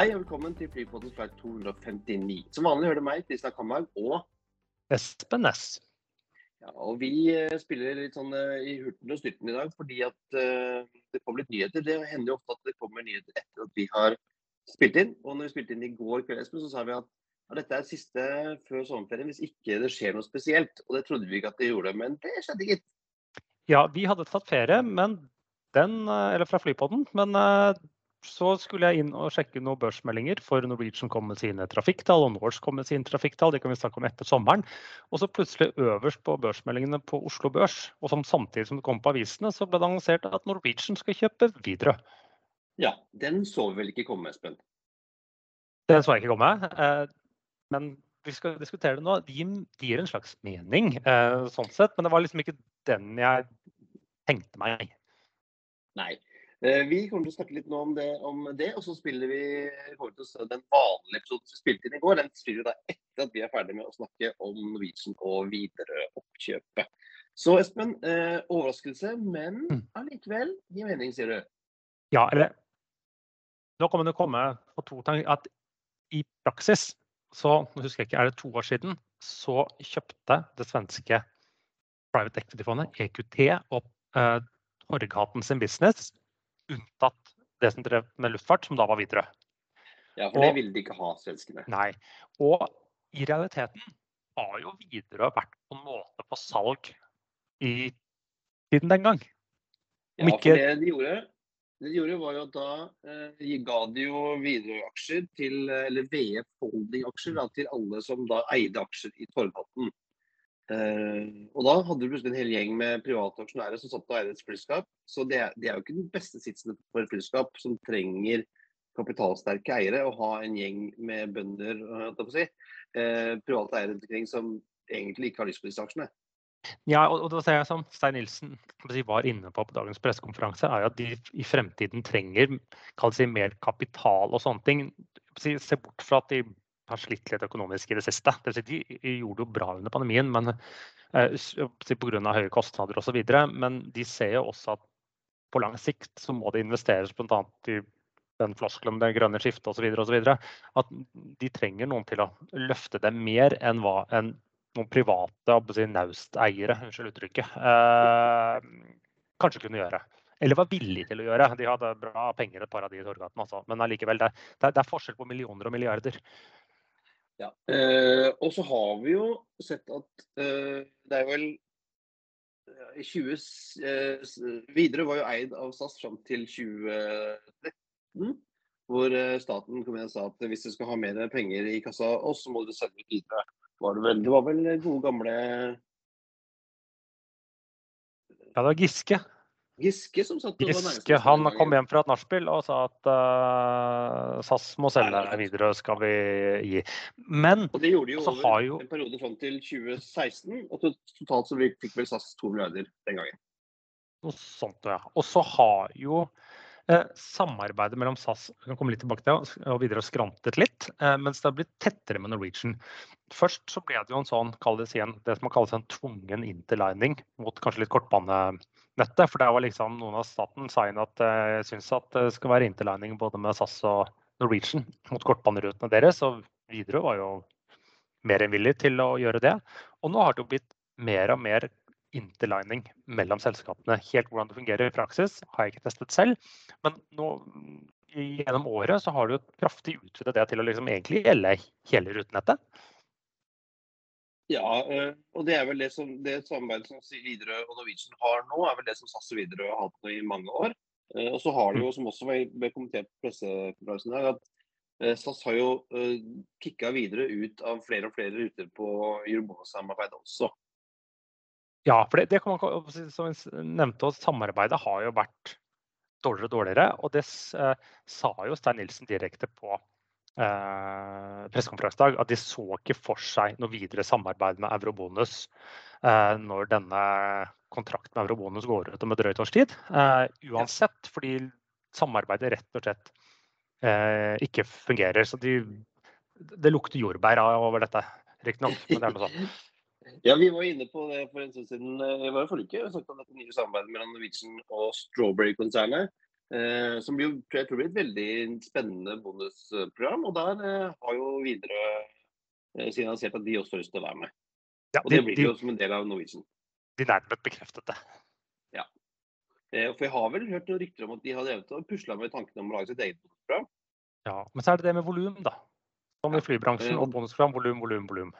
Hei og velkommen til Flypodden flight 259. Som vanlig hører du meg, Kristian Kamhaug, og Espen Næss. ja, og vi eh, spiller litt sånn eh, i hurten og styrten i dag fordi at uh, det kommer litt nyheter. Det hender jo ofte at det kommer nyheter etter at vi har spilt inn. Og når vi spilte inn i går kveld, Espen, så sa vi at ja, dette er siste før sommerferien hvis ikke det skjer noe spesielt. Og det trodde vi ikke at det gjorde, men det skjedde gitt. Ja, vi hadde tatt ferie, men den, eller fra Flypodden, men så skulle jeg inn og sjekke noen børsmeldinger, for Norwegian kom med sine trafikktall, og Norse kom med sine trafikktall. Det kan vi snakke om etter sommeren. Og så plutselig øverst på børsmeldingene på Oslo Børs, og som samtidig som det kom på avisene, så ble det annonsert at Norwegian skal kjøpe Widerøe. Ja, den så vi vel ikke komme, Espen. Den så jeg ikke komme. eh, Men vi skal diskutere det nå. De gir, en slags mening, eh, sånn sett. Men det var liksom ikke den jeg tenkte meg. Nei. Eh, Vi kommer til å snakke litt nå om det, om det og så spiller vi kommer til å se den vanlige episoden som vi spilte inn i går. Den spiller vi da etter at vi er ferdig med å snakke om Norwegian og Widerøe-oppkjøpet. Så Espen, eh, overraskelse, men Mm. allikevel gir mening, sier du. Ja, eller Nå kommer det komme på to tanker. At i praksis, så nå husker jeg ikke, er det to år siden, så kjøpte det svenske private equity-fondet EQT opp eh, Torghaten sin business, unntatt det som drev med luftfart, som da var Widerøe. Ja, for det ville de ikke ha, svenskene. Nei. Og i realiteten har jo Widerøe vært på en måte på salg i siden den gang. Ja, Om for det de gjorde, det de gjorde var jo at da eh, ga de jo Widerøe-aksjer til, eh, eller VF Holding-aksjer til alle som da eide aksjer i Torghatten. Eh, og da hadde du plutselig en hel gjeng med private aksjonærer som satt og eide et flyselskap. Så det, det er jo ikke den beste sitsen for et flyselskap som trenger kapitalsterke eiere, å ha en gjeng med bønder å si, uh, private eiere omkring som egentlig ikke har lyst på disse aksjene. Ja, og, og da ser jeg som Stein Nilsen var inne på på dagens pressekonferanse, er jo at de i fremtiden trenger si, mer kapital og sånne ting. Se bort fra at de har slitt litt økonomisk i det siste. Det si, de gjorde jo bra under pandemien men eh, pga. høye kostnader osv. Men de ser jo også at på lang sikt så må det investeres bl.a. i den floskelen det grønne skiftet osv. At de trenger noen til å løfte dem mer enn hva en noen private si, nausteiere, unnskyld uttrykket, eh, kanskje kunne gjøre. Eller var villige til å gjøre. De hadde bra penger, et par av de i Torgaten, altså. Men allikevel, det, det er forskjell på millioner og milliarder. Ja. Eh, og så har vi jo sett at eh, det er vel eh, i 20 eh, Videre var jo eid av SAS fram til 2013. Hvor eh, staten kom inn og sa at hvis du skal ha mer penger i kassa oss, så må du selge ut Widerøe. Var det, vel, det var vel gode gamle Ja, det var Giske. Giske som satt og Giske han kom hjem fra et nachspiel og sa at uh, SAS må selge videre, skal vi gi. Men Og det gjorde de jo over har jo- en periode fram til 2016. Og totalt så fikk vel SAS to milliarder den gangen. Noe sånt, ja. Og så har jo eh, samarbeidet mellom SAS vi kan komme litt tilbake til, og videre skrantet litt, eh, mens det har blitt tettere med Norwegian. Først så ble det jo en sånn, det igjen, det som kalles en tvungen interlining mot kanskje litt kortbanenettet. For der var liksom noen av staten sa inn at jeg syns at det skal være interlining både med SAS og Norwegian mot kortbanerutene deres. Og Widerøe var jo mer enn villig til å gjøre det. Og nå har det jo blitt mer og mer interlining mellom selskapene. Helt hvordan det fungerer i praksis har jeg ikke testet selv. Men nå, gjennom året så har du kraftig utvidet det til å liksom egentlig gjelde hele rutenettet. Ja, eh, og det er vel det som det samarbeidet som Widerøe og Norwegian har nå, er vel det som SAS og Widerøe har hatt i mange år. Eh, Og så har det jo, som også ble kommentert på pressekonferansen dag, at eh, SAS har jo kicka videre ut av flere og flere ruter på Eurobonus-samarbeidet også. Ja, for det, det kan man som vi nevnte, samarbeidet har jo vært dårligere og dårligere. Og det sa jo Stein Nilsen direkte på eh, pressekonferansedag at de så ikke for seg noe videre samarbeid med Eurobonus eh, når denne kontrakten med Eurobonus går ut om et drøyt års tid. Eh, uansett, fordi samarbeidet rett og slett eh, ikke fungerer. Så de, det lukter jordbær over dette, riktignok. Men det er noe sånn. Ja, Vi var inne på det for en stund siden. eh, Det var i forrige uke. og snakket om dette nye samarbeidet mellom Norwegian og Strawberry-konsernet. Eh, som blir, jeg tror blir et veldig spennende bonusprogram. Og der eh, har jo Widerøe eh, signalisert at de også har lyst til å være med. Ja, Og det blir de, jo som en del av Norwegian. de nærmest bekreftet det. Eh, For jeg har vel hørt noen rykter om at de har drevet og pusla med tanken om å lage sitt eget bonusprogram. Ja, men så er det det med volum, da. Som i flybransjen Eh, og bonusprogram. Volum, volum, volum.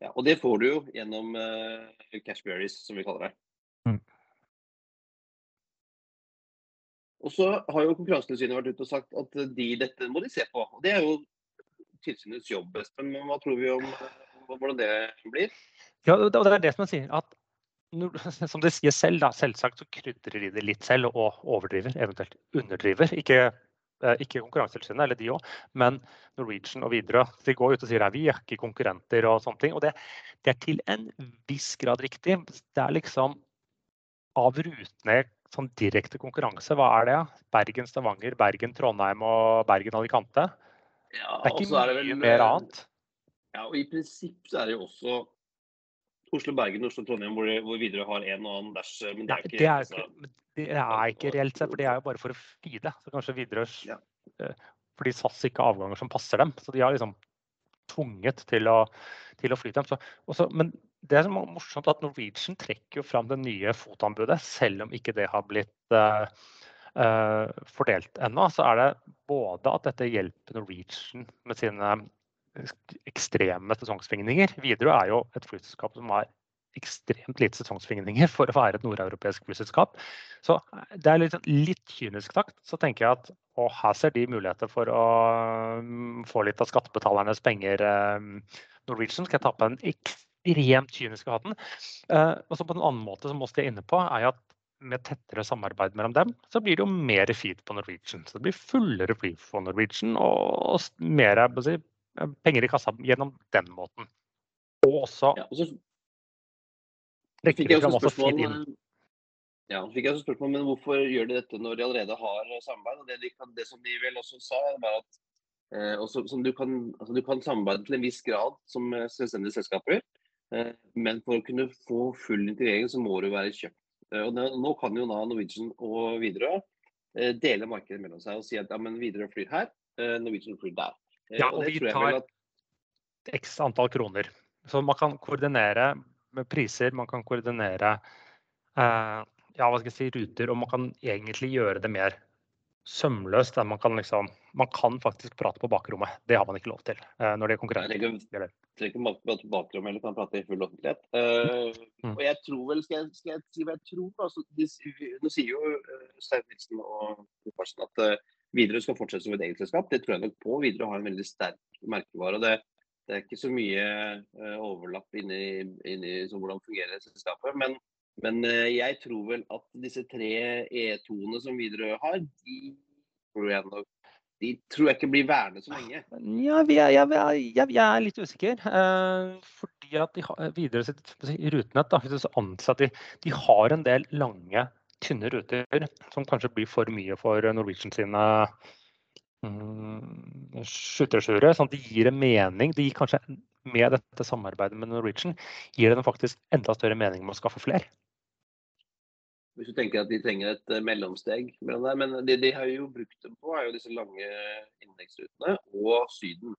Ja, og det får du jo gjennom uh, Cashberries, som vi kaller det. Mm. Og så har jo Konkurransetilsynet vært ute og sagt at de, dette må de se på. Og Det er jo tilsynets jobb, Espen. Men hva tror vi om eh, hvordan det blir? Ja, det er det som jeg sier. at som de sier selv, da, selvsagt så krydrer de det litt selv og overdriver, eventuelt underdriver. Ikke, eh, ikke Konkurransetilsynet, eller de òg, men Norwegian og Widerøe. De går ut og sier at vi er ikke konkurrenter og sånne ting. Og det, det er til en viss grad riktig. Det er liksom av rutene sånn direkte konkurranse, hva er det? Bergen, Stavanger, Bergen, Trondheim og Bergen Alicante. Ja, Det er ikke mye vel, mer eh, annet. Ja, og I prinsipp så er det jo også Oslo-Bergen og Oslo-Trondheim hvor, hvor Widerøe har en og annen dash. eh, Men det er Nei, ikke, det er, ikke, det er ikke reelt sett, for det er jo bare for å feede. Så kanskje Widerøe Ja. eh, Fordi SAS ikke har avganger som passer dem. Så de har liksom tvunget til å, til å fly dem. Så, også, men det som er morsomt, at Norwegian trekker jo fram det nye fotanbudet, selv om ikke det har blitt uh, eh, fordelt ennå. Så er det både at dette hjelper Norwegian med sine ekstreme sesongsvingninger. Widerøe er jo et flyselskap som har ekstremt lite sesongsvingninger for å være et nordeuropeisk flyselskap. Så det er litt, litt kynisk sagt. Så tenker jeg at å, her ser de muligheter for å mm, få litt av skattebetalernes penger. eh, Norwegian skal jeg ta på ekstremt kyniske hatten. Eh, og så på en annen måte som også er inne på, er at med tettere samarbeid mellom dem, så blir det jo mer feed på Norwegian. Så det blir fullere fly for Norwegian og mer si, penger i kassa gjennom den måten. Og også ja, og så rekker de fram også feed inn. eh, ja, så fikk jeg også spørsmål, men hvorfor gjør de dette når de allerede har eh, samarbeid? Og det, de kan, det som de vel også sa, var at eh, også, som du, kan, altså, du kan samarbeide til en viss grad som eh, selvstendige selskaper, eh, men for å kunne få full integrering så må du være kjøpt. Eh, og nå, kan jo da Norwegian og Widerøe eh, dele markedet mellom seg og si at ja, men Widerøe flyr her, eh, Norwegian flyr der. Eh, Ja, og og vi tar- at x antall kroner. Så man kan koordinere med priser, man kan koordinere eh, ja, hva skal jeg si, ruter, og man kan egentlig gjøre det mer sømløst. Man, kan liksom, man kan faktisk prate på bakrommet. Det har man ikke lov til eh, når det er Jeg konkurrenter. trenger ikke prate på bakrommet eller kan prate i full offentlighet. Uh, Mm. Og jeg tror vel, skal jeg, skal jeg si hva jeg tror? Altså, de, nå sier jo uh, Stein Nilsen og Farsen at uh, Widerøe skal fortsette som et eget selskap. Det tror jeg nok på. Widerøe har en veldig sterk merkevare. og Det, det er ikke så mye uh, overlapp inni, inni hvordan fungerer selskapet. Men, men eh, jeg tror vel at disse tre E2-ene som Widerøe har, de tror jeg nok de tror jeg ikke blir værende så lenge. Ja, vi er, jeg, jeg, jeg er litt usikker. Eh, fordi at de har videre sitt rutenett, da, hvis du at de, de har en del lange, tynne ruter som kanskje blir for mye for Norwegian sine mm, skytterskjure. Sånn at de gir en mening. De gir kanskje med dette samarbeidet med Norwegian gir det faktisk enda større mening med å skaffe flere. Hvis du tenker at de trenger et eh, mellomsteg mellom der. Men det de har jo brukt dem på, er jo disse lange innenriksrutene og Syden.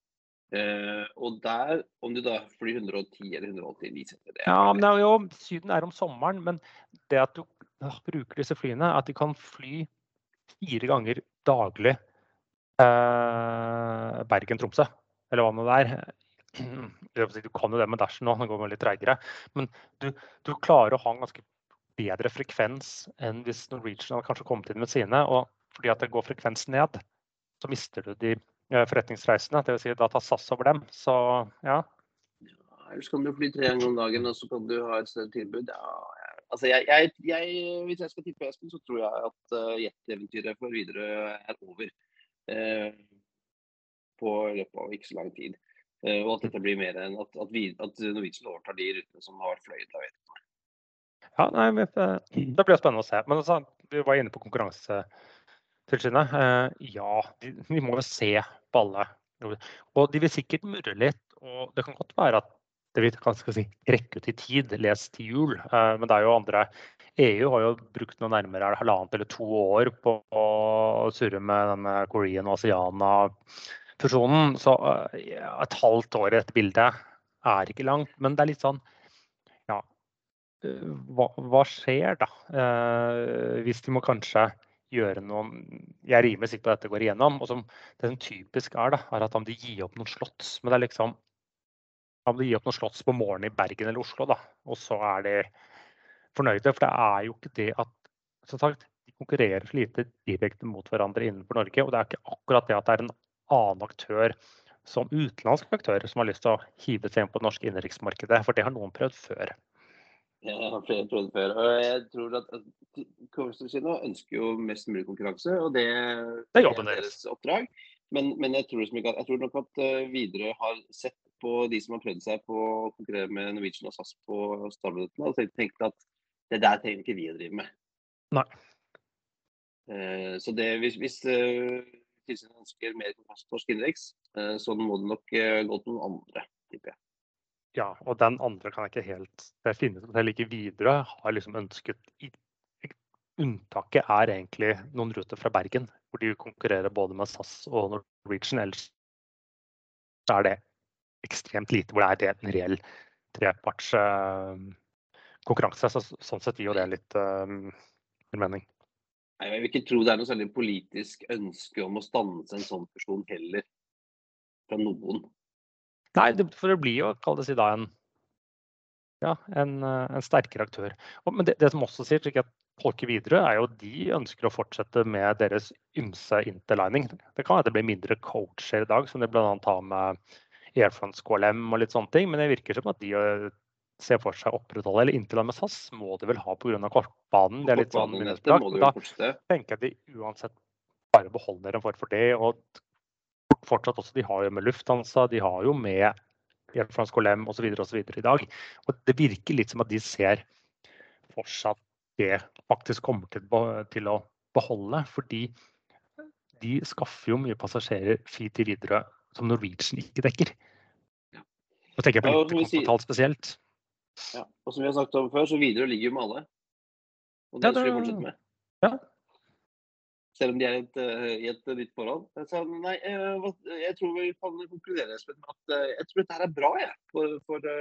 Uh, og der, om du da flyr 110 eller 180 vi setter det. Ja, men det er jo, Syden er om sommeren, men det at du bruker disse flyene, at de kan fly fire ganger daglig uh, Bergen-Tromsø, eller hva nå det er. Du kan jo det med Dashen nå, den går litt treigere. Men du, du klarer å ha en ganske bedre frekvens enn hvis Norwegian hadde kanskje kommet inn med sine. Og fordi at det går frekvens ned, så mister du de forretningsreisende. forretningsreisene. Det vil si, da tar SAS over dem. Så ja. Ellers kan du fly tre ganger om dagen, og så kan du ha et større tilbud. Ja, altså jeg, jeg, jeg, hvis jeg skal tippe Espen, så tror jeg at uh, jetteventyret for Widerøe er over. Uh, på løpet av ikke så lang tid. Uh, og at dette blir mer enn at, at, at Norwegian overtar de rutene som har vært fløyet av etter. Ja, nei, Det blir spennende å se. Men altså, vi var inne på Konkurransetilsynet. Eh, Ja, de, de må jo se på alle. Og de vil sikkert murre litt. Og det kan godt være at det vil kan skal si, rekke ut i tid, les til jul. Eh, Men det er jo andre EU har jo brukt noe nærmere halvannet eller to år på å surre med denne Korean og Asiana-fusjonen. Så eh, et halvt år i dette bildet er ikke langt. Men det er litt sånn hva, hva skjer da? Eh, hvis de må kanskje gjøre noen Jeg er rimelig sikker på at dette går igjennom. og som Det som typisk er, da, er at om de gir opp noen slotts. Men det er liksom om de gir opp noen slotts på morgenen i Bergen eller Oslo, da, og så er de fornøyde. For det er jo ikke det at som sagt, de konkurrerer så lite direkte mot hverandre innenfor Norge. Og det er ikke akkurat det at det er en annen aktør som utenlandske aktører som har lyst til å hive seg inn på det norske innenriksmarkedet. For det har noen prøvd før. Jeg har prøvd før. Og jeg tror at Coaster ønsker jo mest mulig konkurranse, og det, det er jobben deres. oppdrag. Men, men jeg, tror at, jeg, tror nok at uh, Widerøe har sett på de som har prøvd seg på å konkurrere med Norwegian og SAS på startminuttene, og tenkt at det der trenger ikke vi å drive med. Nei. Uh, så det, hvis, hvis uh, tilsynet ønsker mer kontrast på norsk innenriks, så må det nok gå til noen andre, tipper jeg. Ja, og den andre kan jeg ikke helt finne ut heller ikke videre. Har liksom ønsket Unntaket er egentlig noen ruter fra Bergen, hvor de konkurrerer både med SAS og Norwegian. Ellers er det ekstremt lite hvor det er en reell treparts konkurranse. Så, sånn sett gir jo det litt um, mening. Nei, Jeg vil ikke tro det er noe særlig politisk ønske om å stanse en sånn person heller, fra noen. Nei, det, for det blir jo, kall det si da, en, ja, en, en sterkere aktør. Og, men det, det, som også sier, slik jeg tolker videre, er jo at de ønsker å fortsette med deres ymse interlining. Det kan være det blir mindre coacher i dag, som de bl.a. har med Air France KLM og litt sånne ting. Men det virker som at de ser for seg å opprettholde, eller inntil med SAS, må de vel ha pga. kortbanen. Det er litt sånn minnesplagg. Da tenker jeg at de uansett bare beholder en form for det. Og fortsatt også, de har jo med Lufthansa, de har jo med Air France Colem osv. i dag. Og det virker litt som at de ser fortsatt det faktisk kommer til, til å beholde. Fordi de skaffer jo mye passasjerer fly til videre som Norwegian ikke dekker. Og tenker jeg på interkontinentalt spesielt. Ja, og som vi har snakket om før, så videre ligger jo med alle. Og det, ja, det skal vi fortsette med. Ja. Selv om de er et, uh, i et nytt forhold. Så, nei, uh, jeg tror vi kan konkludere med at jeg tror dette er bra jeg, for, for,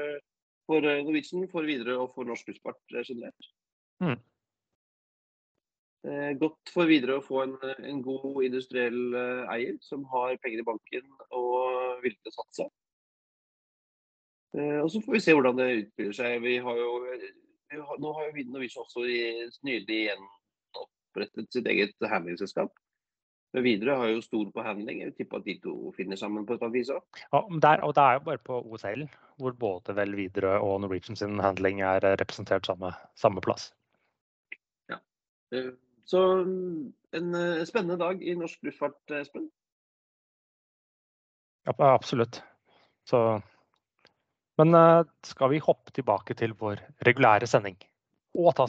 for Norwegian, for videre og for norsk luftfart generelt. Mm. Godt for videre å få en, en god industriell eier som har penger i banken og villig til å satse. Eh, og Så får vi se hvordan det utbyr seg. Vi har jo, vi har, nå har jo Norwegian også i, nylig igjen opprettet sitt eget handlingsselskap. Widerøe har jo stor på handling. Jeg tipper at de to finner sammen på et eller annet vis òg. Ja, der, og det er jo bare på OSL hvor både vel Widerøe og Norwegian sin handling er representert samme, samme plass. Ja. Eh, så en eh, spennende dag i norsk luftfart, Espen? Ja, absolutt. Så men skal vi hoppe tilbake til vår regulære sending?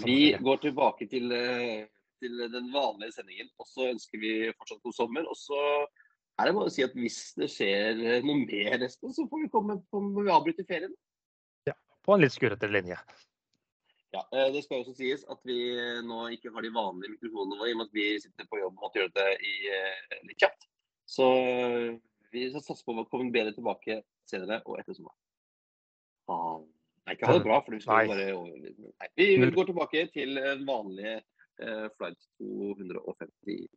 vi går tilbake til, til, den vanlige sendingen. Og så ønsker vi fortsatt god sommer. Og så er det bare å si at hvis det skjer eh, noe mer, Espen, så får vi komme på, må vi avbryte ferien. Ja, på en litt skurrete linje. Ja, Det skal også sies at vi nå ikke har de vanlige mikrofonene våre, i og med at vi sitter på jobb og måtte gjøre det i, litt kjapt. Så vi skal satse på å komme bedre tilbake senere og etter sommeren. Nei, ikke ha det bra, for vi skal bare Nei, vi går tilbake til en uh, flight 259.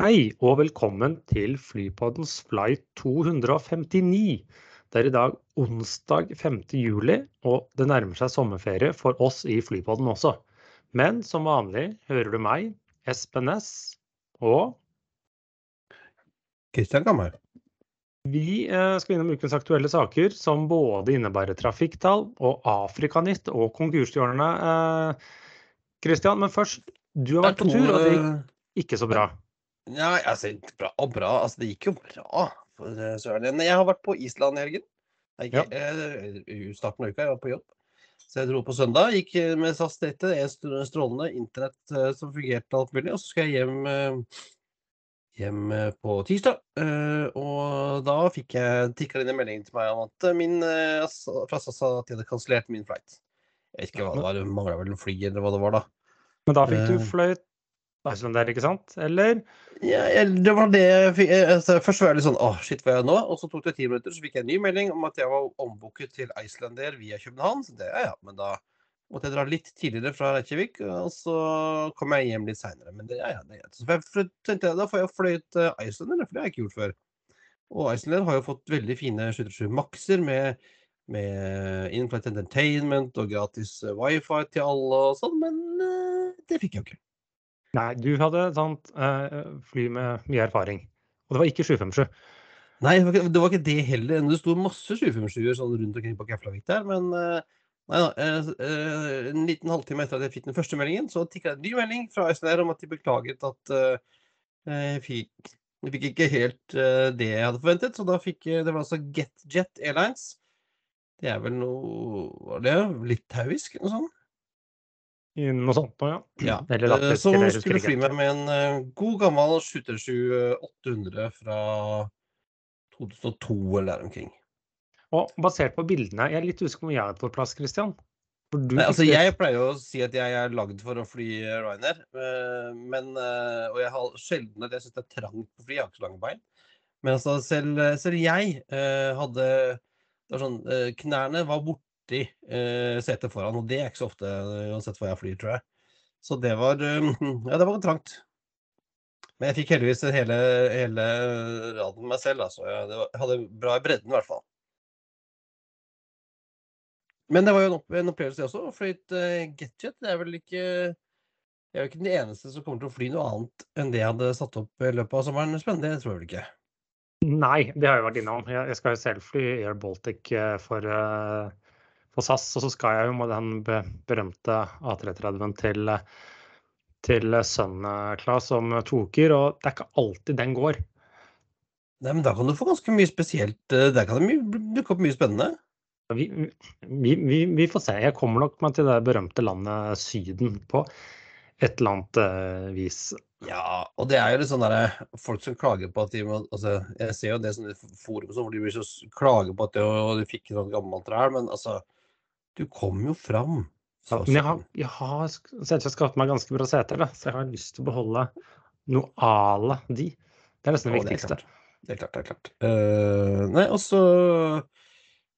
Hei og velkommen til Flypoddens flight 259. Det er i dag onsdag 5. juli, og det nærmer seg sommerferie for oss i Flypodden også. Men som vanlig hører du meg, Espen S, og Kristian Kamhaug. Vi eh, skal innom ukens aktuelle saker, som både innebærer trafikktall og Afrikanytt og konkurshjørnet. Kristian, eh, men først, du har vært på tur, og det gikk eh, ikke så bra. Ja, altså, bra og bra. Altså, det gikk jo bra. for Søren. Jeg har vært på Island i helgen. Jeg, ja. Starten av uka, jeg var på jobb. Så jeg dro på søndag. Gikk med SAS dette. Det er strålende. Internett som fungerte alt mulig. Og så skal jeg hjem hjem eh, på tirsdag. eh, Og da fikk jeg tikka inn en melding til meg om at eh, min fra SAS sa at de hadde kansellert min flight. Jeg vet ikke hva det var, det mangla vel en fly eller hva det var da. Men da fikk du fløyt fløyt Icelandair, ikke sant? Eller? Ja, det var det jeg fikk altså, Først var jeg litt sånn åh, shit, hva gjør jeg nå? Og så tok det ti minutter, så fikk jeg en ny melding om at jeg var ombooket til Icelandair via København. Så det, ja, ja, men da måtte jeg dra litt tidligere fra Reykjavik, og så kom jeg hjem litt seinere. Men det, ja, ja, det er greit. Så tenkte jeg, da får jeg fløyet til Icelandair, for det har jeg ikke gjort før. Og Icelandair har jo fått veldig fine 737 Maxer med, med in-flight entertainment og gratis eh, wifi til alle og sånn, men eh, det fikk jeg jo ikke. Nei, du hadde eh, fly med mye erfaring. Og det var ikke 757. Nei, det var ikke det, heller. Det sto masse 757-er sånn rundt omkring på Keflavik der, men eh, Nei da. eh, eh, En liten halvtime etter at jeg fikk den første meldingen, så tikka det en ny melding fra SNR om at de beklaget at eh, jeg fikk, jeg fikk ikke helt eh, det jeg hadde forventet. Så da fikk jeg Det var altså GetJet Airlines. Det er vel noe Var det litauisk noe sånt? I Noe sånt noe, ja. Ja, Eller eh, som eller skulle fly med meg med en eh, god gammel 737-800 fra 2002 eller der omkring. Og basert på bildene, jeg er litt usikker på om jeg er på plass, Christian. For du Nei, altså Jeg pleier jo å si at jeg er lagd for å fly eh, Ryanair. eh, Men, eh, og jeg har sjelden at jeg syns det er trangt på fly. Jeg har ikke så lange bein. Men altså, selv, selv jeg hadde sånn, Knærne var borti setet foran, og det er ikke så ofte uansett hvor jeg flyr, tror jeg. Så det var Ja, det var trangt. Men jeg fikk heldigvis hele, hele raden meg selv, altså. Jeg hadde bra i bredden, i hvert fall. Men det var jo en, opp, en opplevelse, det også. Fløyt uh, GetJet. Det er vel ikke Jeg er jo ikke den eneste som kommer til å fly noe annet enn det jeg hadde satt opp i løpet av sommeren. Spennende, det tror jeg vel ikke. Nei, det har jeg vært innom. Jeg jeg skal jo selv fly Air Baltic eh, for, eh, for SAS, og så skal jeg jo med den berømte A330-en til, eh, til Sun Class om to uker, og det er ikke alltid den går. Nei, men da kan du få ganske mye spesielt. eh, Der kan det dukke opp mye spennende. Vi, vi, vi, vi får se. Jeg kommer nok meg til det berømte landet Syden på et eller annet uh, vis. Ja, og det er jo litt sånn derre Folk som klager på at de må Altså, jeg ser jo det sånne forum hvor de blir så klager på at de, og de fikk noe gammelt ræl, men altså Du kom jo fram. Så men jeg har, jeg har jeg skaffet meg ganske bra seter, så jeg har lyst til å beholde noe à la de. Det er nesten det viktigste. det er klart. Det er klart, det er klart. Uh, nei, og så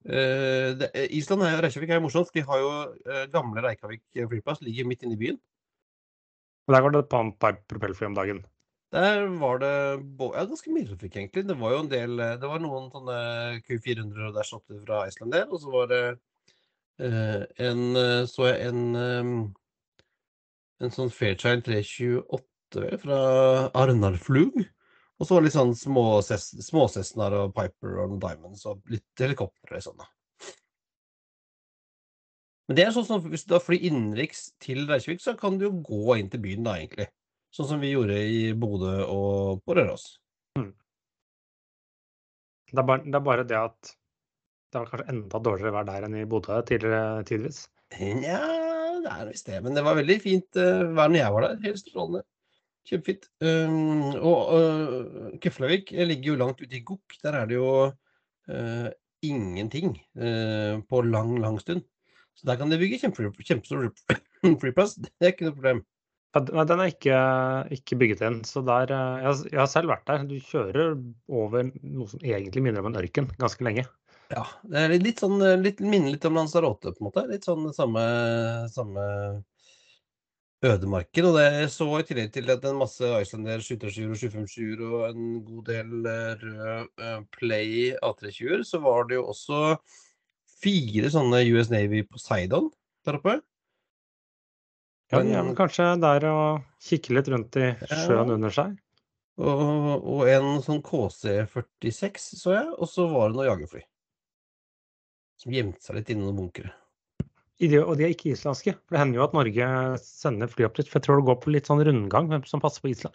eh, det, Island og Reykjavik er jo morsomt. De har jo uh, gamle Reykjavik flyplass, ligger midt inne i byen. Og der går det på et par propellfly om dagen. Der var det ja, ganske mye trafikk, egentlig. Det var jo en del eh, Det var noen sånne Q400 og der 8 fra Iceland der, og så var det uh, en eh, Så jeg en um, en sånn Fairchild 328 fra Arnarflug. Og så litt sånn små småsesnaer og Piper og Diamonds og litt helikoptre og sånn, da. Men det er sånn som hvis du da flyr innenriks til Reykjavik, så kan du jo gå inn til byen da, egentlig. Sånn som vi gjorde i Bodø og på Røros. Det er, bare, det er bare det at det var kanskje enda dårligere vær der enn i Bodø tidligere tidvis. Nja, det er visst det. Men det var veldig fint uh, vær når jeg var der. Helt strålende. Kjempefint. Um, og uh, Keflavik ligger jo langt ute i Gokk. Der er det jo uh, ingenting uh, på lang, lang stund. Så der kan de bygge kjempestor flyplass. Det er ikke noe problem. Ja, den er ikke, ikke bygget inn. Så der, jeg, har- jeg har selv vært der. Du kjører over noe som egentlig minner om en ørken ganske lenge. Ja, det er litt sånn, litt, minner litt om Lanzarote, på en måte. Litt sånn samme, samme ødemarker. Og det så i tillegg til at en masse Islander 737 og 757 og en god del eh, rød eh, Play A320-er, så var det jo også fire sånne US Navy Poseidon der oppe. Ja, de er kanskje der og kikker litt rundt i sjøen Ja. under seg. Og, og en sånn KC-46 så jeg, og så var det noen jagerfly. Som gjemte seg litt inni noen bunkere. Og de er ikke islandske. For det hender jo at Norge sender fly opp dit. For jeg tror det går på litt sånn rundgang hvem som passer på Island.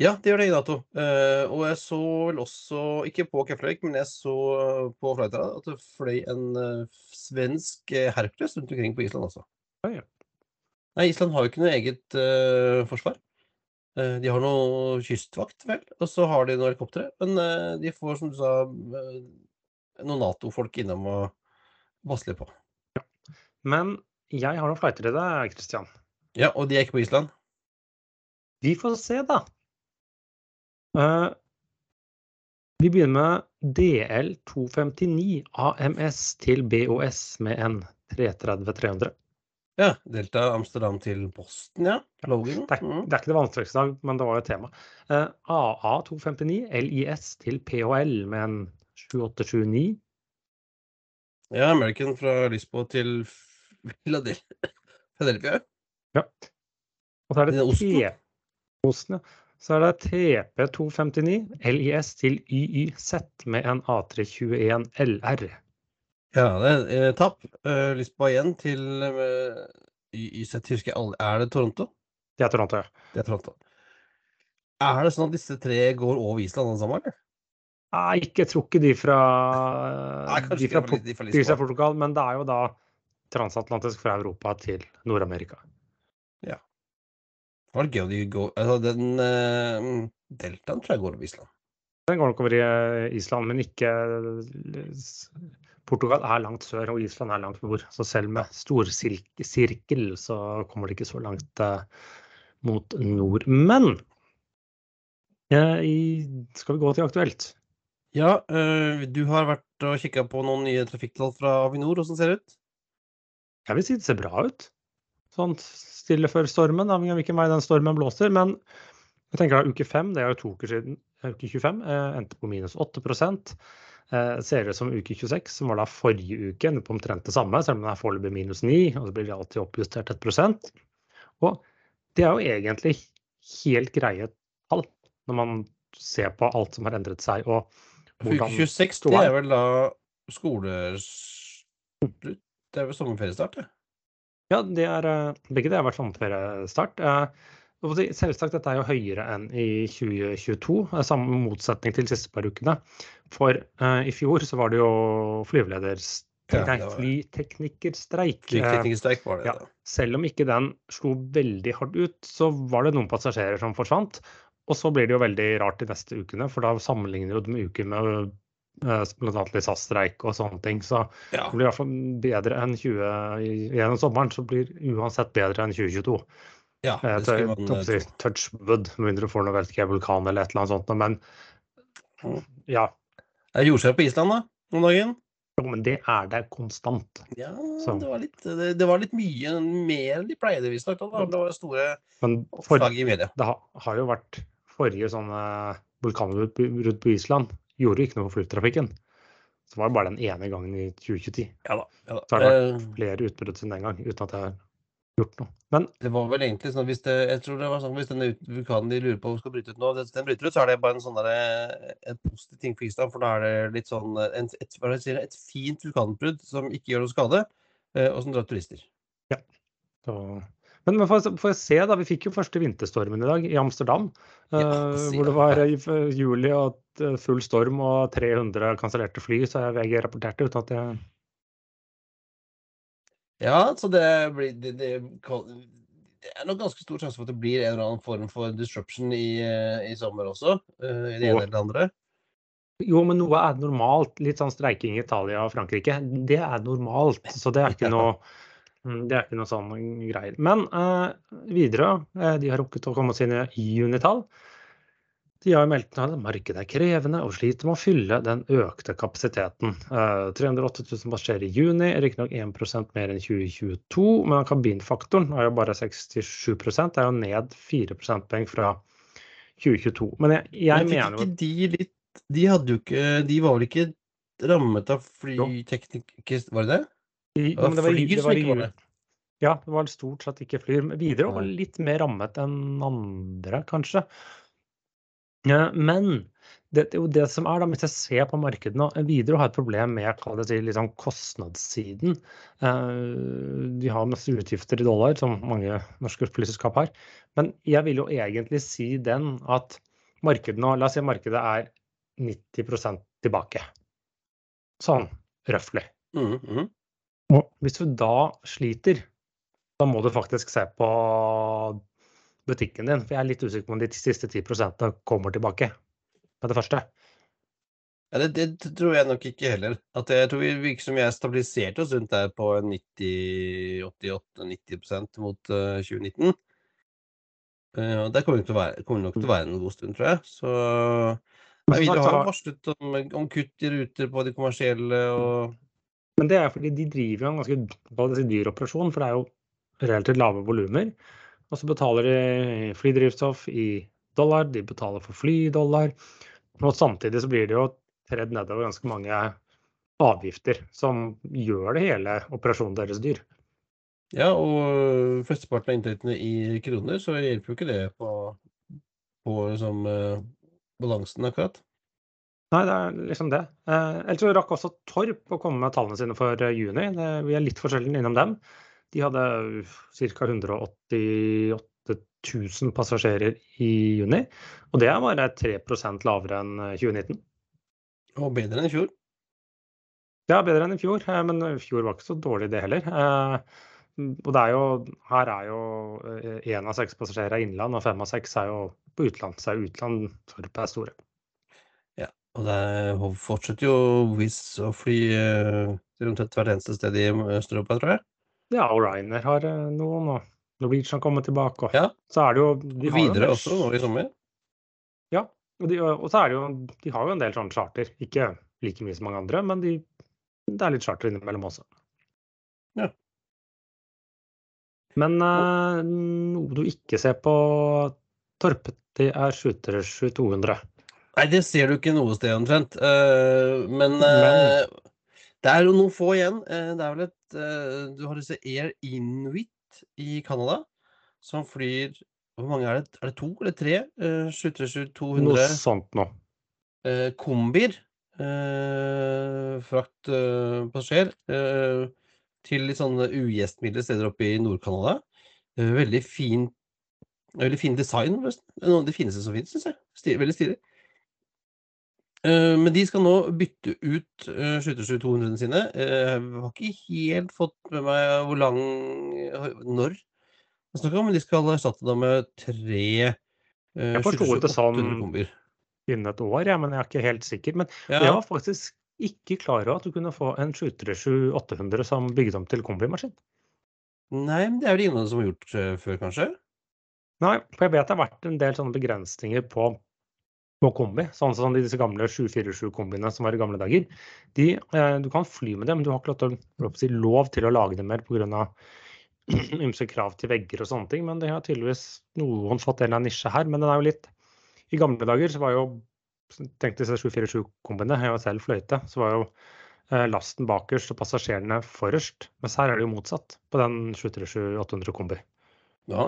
Ja, det gjør det i Nato. Eh, og jeg så vel også, ikke på Keflavik, men jeg så på Flightera at det fløy en eh, svensk eh, Hercules rundt omkring på Island også. Oi. Nei, Island har jo ikke noe eget uh, forsvar. Eh, De har noe kystvakt, vel, og så har de noen helikoptre. Men eh, de får, som du sa, eh, noen Nato-folk innom og litt på. Men jeg har noen flighter til deg, Christian. Ja, og de er ikke på Island. Vi får se, da. Uh, vi begynner med DL259 AMS til BOS med en 330-300. Ja, Delta Amsterdam til Boston, ja. Logan. Det er, Mm. det er ikke det vanskeligste, i dag, men det var jo et tema. Uh, AA259 LIS til PHL med en 7879. Ja, American fra Lisboa til Philadelphia. Ja. Og så er det Det er Oslo. T- Osten, ja. Så er det TP259 LIS til YYZ med en A321 LR. Ja, det er eh, tapp. Eh, Lisboa igjen til eh, YYZ, husker jeg aldri. Er det Toronto? Det er Toronto, ja. Det er Toronto. Er det sånn at disse tre går over Island alle sammen, eller? Nei, ikke, jeg tror ikke de fra, Nei, de fra, de fra de fra Portugal, men det er jo da transatlantisk fra Europa til Nord-Amerika. Det var gøy om de går Altså, den uh, Deltaen tror jeg går over Island. Den går nok over i eh, Island, men ikke Portugal er langt sør, og Island er langt nord. Så selv med storsirkel så kommer det ikke så langt eh, mot nord. Men eh, skal vi gå til aktuelt? Ja, eh, du har vært og kikka på noen nye trafikktall fra Avinor. Åssen ser det ut? Jeg vil si det ser bra ut. Sånn stille før stormen, avhengig av hvilken vei den stormen blåser. Men jeg tenker da uke fem, det er jo to uker siden, eh, uke 25, eh, endte på minus 8 eh, Ser det ut som uke 26, som var da forrige uke, endte på omtrent det samme, selv om den er foreløpig minus 9, og så blir det alltid oppjustert 1 prosent. Og det er jo egentlig helt greie tall, når man ser på alt som har endret seg. og hvordan uke 26 det er vel da skoleslutt? Det er vel sommerferiestart, det? Ja, det er, eh, begge det har vært sommerferiestart. Eh, Selvsagt, dette er jo høyere enn i 2022, eh, samme motsetning til de siste par ukene. For uh, i fjor så var det jo flyveleders... Ja, Nei, flyteknikerstreik. Eh, var det. ja. selv om ikke den slo veldig hardt ut, så var det noen passasjerer som forsvant. Og så blir det jo veldig rart de neste ukene, for da sammenligner du med uker med bl.a. litt SAS-streik og sånne ting. Så Ja. det blir i hvert fall bedre enn 20 gjennom sommeren. Så blir uansett bedre enn 2022. ja Eh, det skulle man eh, si tro. touch wood, med mindre du får noe vet ikke, vulkan eller et eller annet sånt. Men Mm. ja, Det er jordskjelv på Island, da? Om dagen? jo, men det er der konstant. Ja, det var, litt, det, det var litt mye mer enn de pleide, visstnok. Det var store Men for, oppslag i media. det har, har jo vært forrige sånne vulkanutbrudd på Island gjorde jo ikke noe for flytrafikken. Så var det bare den ene gangen i 2010. Ja da. Ja, da. Så har det vært Eh, flere utbrudd siden den gang, uten at jeg har gjort noe. Men Det var vel egentlig sånn hvis det, jeg tror det var sånn hvis denne vulkanen de lurer på skal bryte ut nå, hvis den bryter ut, så er det bare en sånn der, en positiv ting for Island. For da er det litt sånn en, et, hva jeg sier, et fint vulkanutbrudd som ikke gjør noe skade, eh, og som drar turister. Ja. Så, men men for, får jeg se, da. Vi fikk jo første vinterstormen i dag i Amsterdam. Ja, si hvor det det. var i juli og eh, full storm og 300 kansellerte fly, så VG rapporterte uten at jeg Ja, så det blir det, det, det er nok ganske stor sjanse for at det blir en eller annen form for disruption i, eh, i sommer også. Uh, I det ene eller det andre. Jo, men noe er normalt. Litt sånn streiking i Italia og Frankrike. Det er normalt. Så det er ikke noe det er ikke noe sånn greier. Men uh, videre, eh, de har rukket å komme med sine junitall. De har meldt at markedet er krevende og sliter med å fylle den økte kapasiteten. Uh, 308 000 passasjerer i juni, riktignok 1% mer enn 2022, men kabinfaktoren er jo bare 67 Det er jo ned 4 prosentpoeng fra 2022. Men jeg, jeg Men mener jo de litt De hadde jo ikke De var vel ikke rammet av flytekniker... Var det det? I, Det var men det var, i- som ikke var det. Ja, det var stort sett ikke flyr. Men Widerøe var litt mer rammet enn andre, kanskje. Men det, det det som er, da, hvis jeg ser på markedet nå Widerøe har et problem med det si, liksom kostnadssiden. Eh, de har masse utgifter i dollar, som mange norske flyselskap har. Men jeg vil jo egentlig si den at markedet nå La oss si markedet er 90 tilbake. Sånn røftlig. Mhm, mhm. Og hvis du da sliter, da må du faktisk se på butikken din. For jeg er litt usikker på om de siste 10% kommer tilbake med det første. Ja, det, det tror jeg nok ikke heller. At jeg tror vi virker som vi er stabilisert oss rundt der på 90-88-90 mot uh, 2019. Uh, og der kommer det til å være, kommer nok til å være en god stund, tror jeg. Så Widerøe har varslet om, om kutt i ruter på de kommersielle og Men det er fordi de driver jo en ganske dyr operasjon, for det er jo relativt lave volumer. Og så betaler de flydrivstoff i dollar, de betaler for fly i dollar. Og samtidig så blir det jo tredd nedover ganske mange avgifter som gjør det hele operasjonen deres dyr. Ja, og flesteparten av inntektene i kroner, så hjelper jo ikke det på, på liksom, balansen, akkurat. Nei, det er liksom det. Eh, ellers så rakk også Torp å komme med tallene sine for eh, juni. Vi er litt forskjellige innom dem. De hadde ca. 188 000 passasjerer i juni. Og det er bare 3% lavere enn eh, 2019. Og bedre enn i fjor. Ja, bedre enn i fjor, eh, men i fjor var ikke så dårlig det heller. Eh, Og det er jo, her er jo én av seks passasjerer er innland, og fem av seks er jo på utland. Så er utland Torp er store. Og det er, fortsetter jo Wizz å fly eh, til omtrent hvert eneste sted i Øst-Europa, tror jeg. Ja, og Ryanair har eh, noen, og Norwegian kommer tilbake. Og Ja. så er det jo de har jo Videre også, nå i sommer. Ja, og, de, og så er det jo, de har jo en del sånne charter. Ikke like mye som mange andre, men de, det er litt charter innimellom også. Ja. Men eh, noe du ikke ser på Torpet, det er Skyttersky 200. Nei, det ser du ikke noe sted omtrent. Uh, men eh, det er jo noen få igjen. Uh, det er vel et Du har disse Air Inuit i Canada som flyr Hvor mange er det? Er det to eller tre? Uh, 737 Noe 200 sånt nå. kombier. Uh, Fraktpassasjer. Uh, til litt sånne ugjestmilde steder oppe i Nord-Canada. Veldig fin Veldig fin design, forresten. Noe av det fineste som finnes, syns jeg. Stil, veldig stilig. Eh, men de skal nå bytte ut uh, 737-200-ene sine. Eh, Jeg har ikke helt fått med meg hvor lang Når jeg snakker om, men de skal erstatte dem med tre Jeg forsto det sånn- Innen et år, ja, men jeg er ikke helt sikker. Men Ja. jeg var faktisk ikke klar over at du kunne få en 737 800 som bygget om til kombimaskin. Nei, men det er vel ingen som har gjort før, kanskje? Nei, for jeg vet det har vært en del sånne begrensninger på, på kombi. Sånn som disse gamle 747-kombiene som var i gamle dager. De, eh, du kan fly med dem, men du har ikke lov til, å- lage dem mer pga. ymse krav til vegger og sånne ting. Men det har tydeligvis noen fått en nisje her. Men den er jo litt I gamle dager så var jo Tenk disse 747-kombiene, jeg jo selv fløyte. Så var jo eh, lasten bakerst og passasjerene forrest. Mens her er det jo motsatt på den 737-800 kombi. Ja,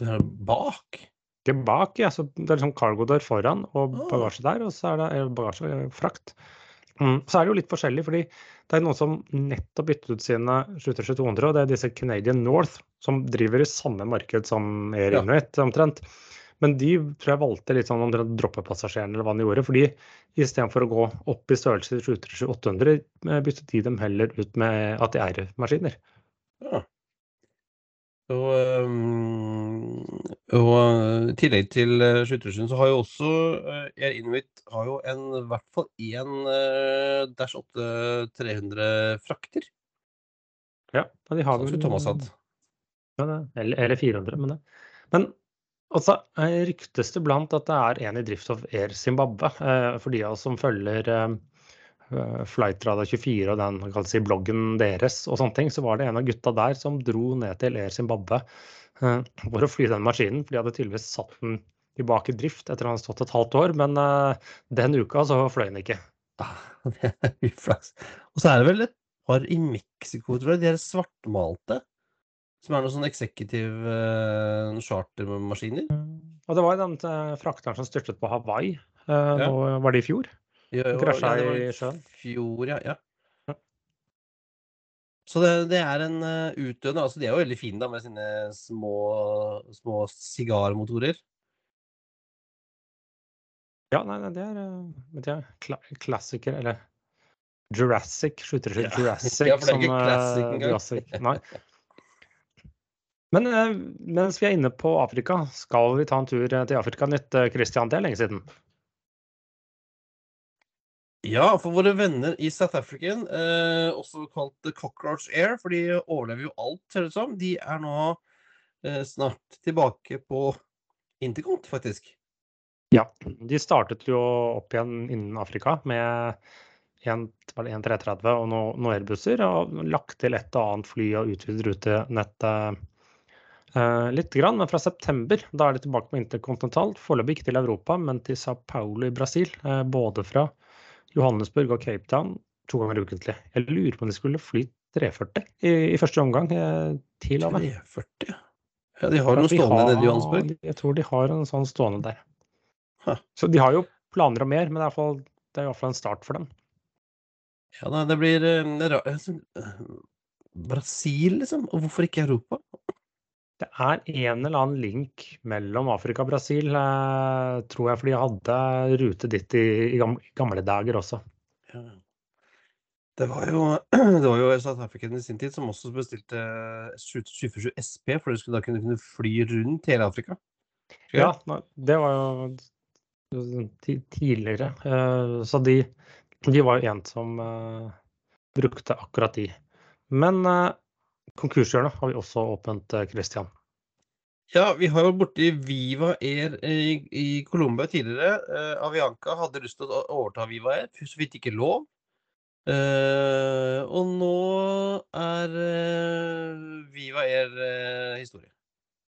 det er bak. Bak, ja. Så det er liksom cargo dør foran og bagasje der, og så er det bagasje og frakt. Mm. Så er det jo litt forskjellig, fordi det er noen som nettopp byttet ut sine 737-200, og det er disse Canadian North, som driver i samme marked som Air Ja. Inuit, omtrent. Men de tror jeg valgte litt sånn omtrent å droppe passasjerene, eller hva de gjorde. fordi istedenfor å gå opp i størrelse til 737-800, eh, byttet de dem heller ut med ATR-maskiner. Ja. Så øhm, og øh, i tillegg til uh, skytterskyten, så har jo også uh, Air Inuit har jo en, i hvert fall én uh, Dash 8 300 frakter. Ja, og de har vel Thomas hatt. Ja, eller, eller 400, men det. Men eh, ryktes det blant at det er en i drift av Air Zimbabwe. Eh, for de av oss som følger eh, eh, Flightradar 24 og den kan si, bloggen deres, og sånne ting, så var det en av gutta der som dro ned til Air Zimbabwe eh, for å fly den maskinen. For de hadde tydeligvis satt den tilbake i drift etter at han hadde stått et halvt år. Men eh, den uka så fløy den ikke. Ah, det er uflaks. Og så er det vel et par i Mexico, tror jeg. De er svartmalte. Som er noen sånn executive uh, chartermaskiner. Og det var jo den eh, frakteren som styrtet på Hawaii. Uh, Ja. nå var det i fjor? Ja, det var i sjøen. Fjor, ja. ja. Så det, det er en uh, utdøende altså De er jo veldig fine da, med sine små, små sigarmotorer. Ja, nei, nei, det er, eh, vet jeg, kla klassiker, eller Jurassic, slutter Ja. Jurassic Ja, for det er som ikke eh. Jurassic. Nei. Men eh, mens vi er inne på Afrika, skal vi ta en tur eh, til Afrika nytt, eh, Christian? Det er lenge siden. Ja, for våre venner i South African, eh, også kalt Cockroach Air, for de overlever jo alt, ser det ut som, de er nå eh, snart tilbake på Intercont, faktisk. Ja, de startet jo opp igjen innen Afrika med en, en 330 og noen noe Airbusser, og lagt til et og annet fly og utvidet rutenettet eh, litt grann. Men fra september da er de tilbake på interkontinental. Foreløpig ikke til Europa, men til Sao Paulo i Brasil. Eh, både fra Johannesburg og Cape Town to ganger ukentlig. Jeg lurer på om de skulle fly 340 i, i første omgang eh, til og med. 340, ja. De har noe stående nede i Johannesburg. Jeg tror de har en sånn stående der. Huh. Så de har jo planer om mer, men det er i hvert fall- det er iallfall en start for dem. Ja, nei, det blir eh, det er eh, Brasil, liksom? Og hvorfor ikke Europa? Det er en eller annen link mellom Afrika og Brasil, eh, tror jeg, for de hadde rute dit i, gamle dager også. Ja. Det var jo det var jo South African i sin tid som også bestilte 747 SP, for de skulle da kunne, kunne fly rundt hele Afrika. Ja, det var jo tidligere. eh, Så de, de var jo en som eh, brukte akkurat de. Men konkurshjørnet har vi også åpent, eh, Christian. Ja, vi har jo borti Viva Air i, i Colombia tidligere. Eh, Avianca hadde lyst til å overta Viva Air, så vidt ikke lov. Eh, og nå er eh, Viva Air eh, historie.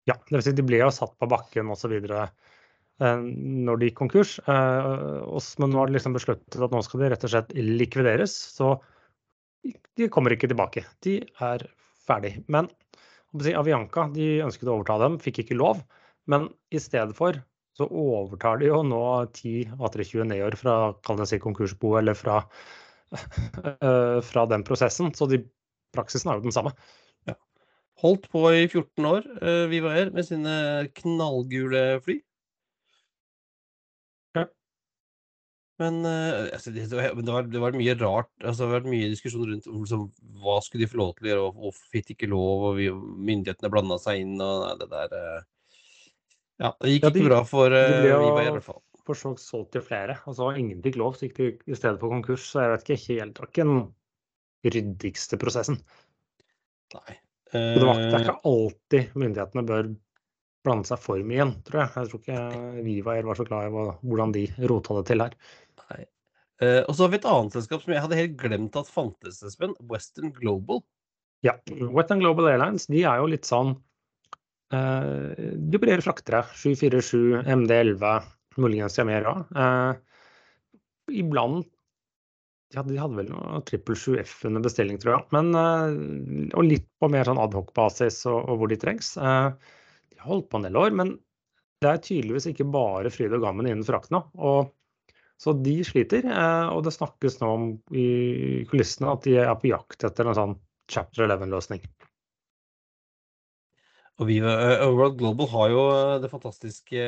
Ja, det vil si de ble jo satt på bakken osv. Eh, når de gikk konkurs. eh, men nå har de liksom besluttet at nå skal de rett og slett likvideres. Så de kommer ikke tilbake. De er ferdig. Men Avianca de ønsket å overta dem, fikk ikke lov. Men i stedet for så overtar de jo nå ti A320 Neoer fra kall det si konkursbo eller fra, eh, fra den prosessen. Så de, praksisen er jo den samme. Holdt på i 14 år, eh, Viva Air, med sine knallgule fly. Men eh, altså, det, var, det, var, det var mye rart. Altså, det har vært mye diskusjon rundt liksom, hva skulle de få lov til å gjøre, og hvorfor fikk ikke lov, og vi, myndighetene blanda seg inn, og nei, det der eh. Ja, det gikk Ja, de- ikke bra for Viva i hvert fall. for så vidt solgt til flere. og Altså, ingen fikk lov, så gikk de i stedet for konkurs. Så jeg vet ikke helt, var ikke den ryddigste prosessen. Nei. Og det, var, det er ikke alltid myndighetene bør blande seg for mye igjen, tror jeg. Jeg tror ikke Viva var så glad i hvordan de rota det til her. Eh, og så har vi et annet selskap som jeg hadde helt glemt at fantes, Espen. Western Global. Ja, Western Global Airlines de er jo litt sånn eh, De opererer fraktere. 747, MD11, muligens Jamera. Eh, iblant ja, de hadde vel noe 777F under bestilling, tror jeg. Men, eh, og litt på mer sånn adhoc-basis og, og hvor de trengs. Eh, de har holdt på en del år, men det er tydeligvis ikke bare fryd og gammen innen frakt nå. Og, så de sliter. eh, og det snakkes nå om i kulissene at de er på jakt etter en sånn chapter 11-løsning. Og vi, eh, World Global har jo eh, det fantastiske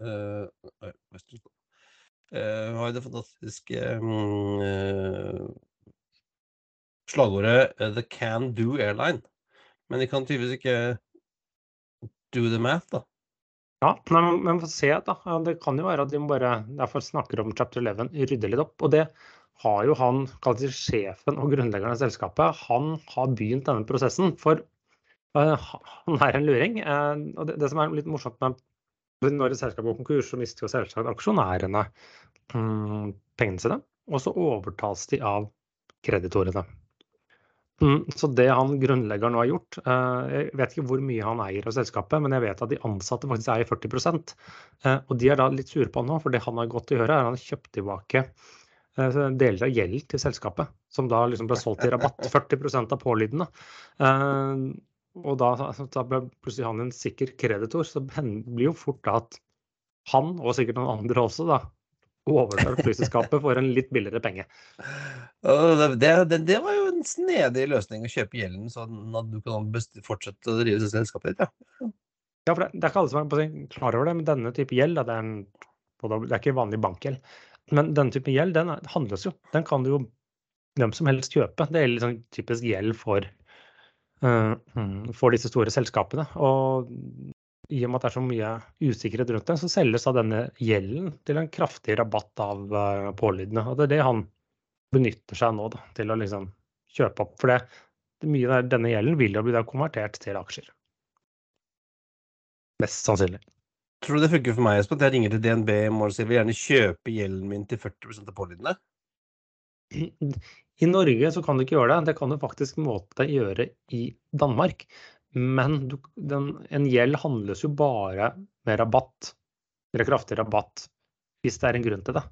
eh. Eh, har det fantastiske eh, slagordet eh, 'The Can Do Airline'. Men de kan tydeligvis ikke do the math, da. Ja, men, få se, da. Det kan jo være at de bare derfor snakker om chapter 11, rydde litt opp. Og det har jo han, det sjefen og grunnleggeren av selskapet, han har begynt denne prosessen. For uh, han er en luring. Uh, og det, det som er litt morsomt med når et selskap går konkurs, så mister jo selvsagt aksjonærene um, pengene sine. Og så overtas de av kreditorene. Mm, så det han grunnlegger nå har gjort eh, Jeg vet ikke hvor mye han eier av selskapet, men jeg vet at de ansatte faktisk eier 40 eh, Og de er da litt sure på han nå, for det han har gått til å gjøre, er at han har kjøpt tilbake eh, deler av gjelden til selskapet, som da liksom ble solgt i rabatt. 40 av pålydende. Eh, og da, da ble plutselig han en sikker kreditor, så det blir jo fort da at han, og sikkert noen andre også, da, overtar flyselskapet for en litt billigere penge. Det, det, det, var jo en snedig løsning å kjøpe gjelden, sånn at du kan fortsette å drive selskapet ditt. ja. Ja, for det, det er ikke alle som er klar over det, men denne type gjeld, det, er en, det er ikke vanlig bankgjeld, men denne type gjeld den handles jo. Den kan du jo hvem som helst kjøpe. Det er litt sånn typisk gjeld for uh, for disse store selskapene. Og i og med at det er så mye usikkerhet rundt det, så selges av denne gjelden til en kraftig rabatt av uh, pålydende. Og det er det han benytter seg av nå, da, til å liksom kjøpe opp. For det, det mye av denne gjelden vil jo bli da konvertert til aksjer. Mest sannsynlig. Tror du det funker for meg, Espen? at Jeg ringer til DNB i morgen og sier vil gjerne kjøpe gjelden min til 40 av pålydende? I Norge så kan du ikke gjøre det. Det kan du faktisk måte gjøre i Danmark. Men du, den, en gjeld handles jo bare med rabatt, eller kraftig rabatt, hvis det er en grunn til det.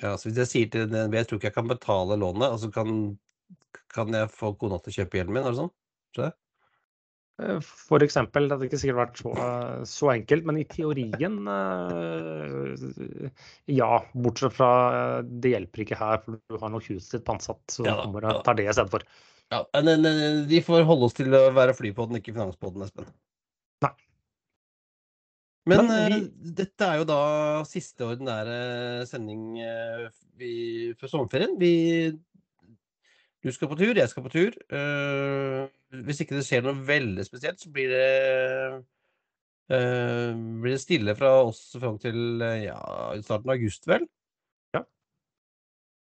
Ja, så Hvis jeg sier til DNB jeg tror ikke jeg kan betale lånet, altså kan, kan jeg få kona til å kjøpe gjelden min? eller sånn? Så? Eh, for eksempel, det hadde ikke sikkert vært så, så enkelt, men i teorien eh, ja. Bortsett fra det hjelper ikke her, for du har nok huset ditt pantsatt, så ja, kommer og tar det istedenfor. Ja, men de får holde oss til å være flypodden, ikke finanspodden, Espen. Nei. Men, men vi... dette er jo da siste ordinære sending vi, før sommerferien. Vi du skal på tur, jeg skal på tur. Uh, hvis ikke det skjer noe veldig spesielt, så blir det, uh, blir det stille fra oss fram til ja, starten av august, vel?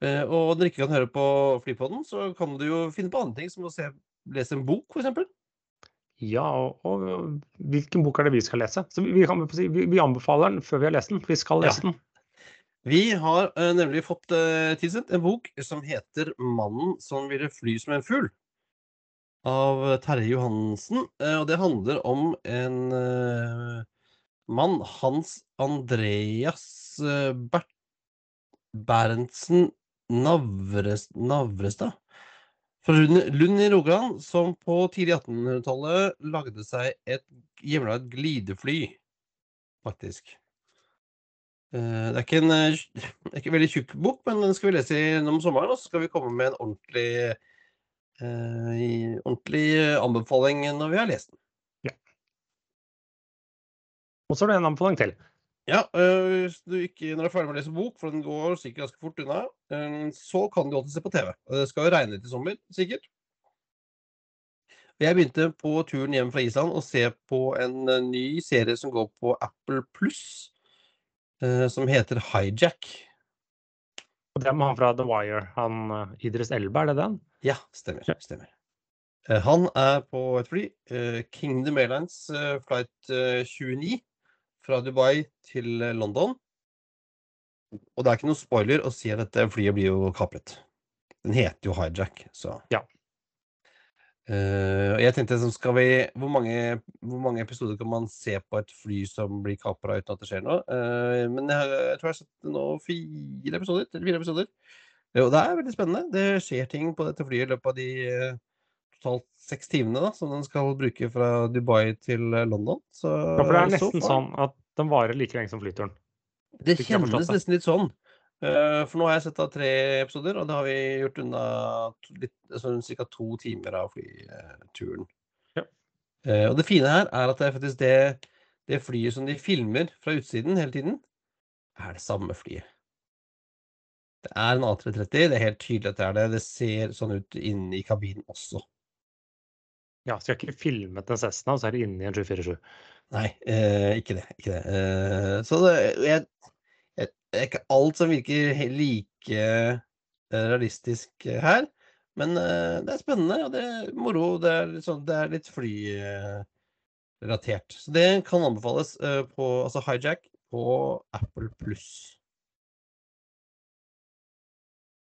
Uh, og når du ikke kan høre på Flypodden, så kan du jo finne på andre ting, som å se, lese en bok, f.eks. Ja, og, og, hvilken bok er det vi skal lese? Så vi, kan, vi, vi anbefaler den før vi har lest den. Vi skal lese ja. den. Vi har uh, nemlig fått uh, tilsendt en bok som heter 'Mannen som ville fly som en fugl'. Av Terje Johansen. Uh, og det handler om en mann, Hans Andreas Berntsen Navrestad, fra Lund i Rogaland, som på tidlig 1800-tallet lagde seg et hjemmelagd glidefly, faktisk. Eh, det er ikke en, eh, er ikke en veldig tjukk bok, men den skal vi lese gjennom sommeren. Og så skal vi komme med en ordentlig, eh, ordentlig anbefaling når vi har lest den. Ja. Og så er det en anbefaling til. Ja, hvis du ikke, når du er ferdig med å lese bok, for den går sikkert ganske fort unna, så kan du alltid se på TV. Det skal jo regne i sommer, sikkert. Jeg begynte på turen hjem fra Island å se på en ny serie som går på Apple Pluss øh, som heter Hijack. Og Det er med han fra The Wire, han uh, Idris Elba, er det den? Ja, stemmer. stemmer. Uh, han er på et fly, Kingdom Airlines flight 29 fra Dubai til London. Og det er ikke noe spoiler å si at dette flyet blir jo kapret. Den heter jo Hijack, så Ja. Uh, jeg tenkte skal vi, hvor, mange, hvor, mange, episoder kan man se på et fly som blir kapra uten at det skjer noe? Uh, men jeg, jeg, tror jeg har sett nå fire episoder. Fire episoder. Og det er veldig spennende. Det skjer ting på dette flyet i løpet av de eh, totalt seks timene da, som den skal bruke fra Dubai til London. Så, ja, for det er nesten sånn at den varer like lenge som flyturen. Det kjennes nesten litt sånn. Uh, for nå har jeg sett av tre episoder, og det har vi gjort unna litt, sånn ca. to timer av flyturen. Ja. Uh, og det fine her er at det er faktisk det, det, flyet som de filmer fra utsiden hele tiden, er det samme flyet. Det er en A330. Det er helt tydelig at det er det. Det ser sånn ut inne i kabinen også. Ja, så jeg har ikke filmet en Cessna, og så er det inne i en 747? Nei, eh, ikke det. Ikke det. så det, er ikke alt som virker like eh, realistisk eh, her. Men eh, det er spennende, og det er moro. Det er sånn, det er litt flyrelatert. Så det kan anbefales på altså Hijack på Apple pluss.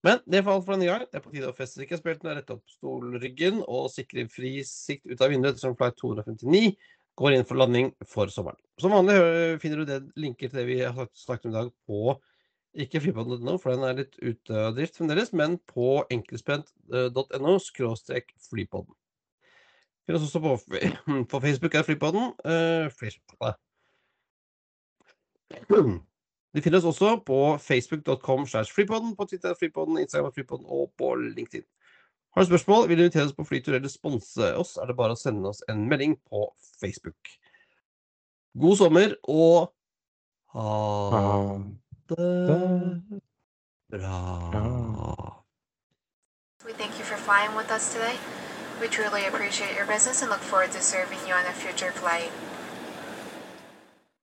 Men det får alt for denne gang. Det er på tide å feste sikkerhetsbeltene, rette opp stolryggen og sikre fri sikt ut av vinduet som flight 259 går inn for landing for sommeren. Som vanlig finner du det, linker til det vi har snakket om i dag på ikke flypodden.no, for den er litt ute av drift fremdeles, men på enkeltspent.no skråstrek flypodden. Finner oss også på, på Facebook er flypodden. Uh, de finner oss også på facebook.com slash flypodden, på Twitter flypodden, Instagram flypodden og på LinkedIn. Har du spørsmål, vil du invitere oss på flytur eller sponse oss, er det bare å sende oss en melding på Facebook. God sommer og ha det bra. We thank you for flying with us today. We truly appreciate your business and look forward to serving you on a future flight.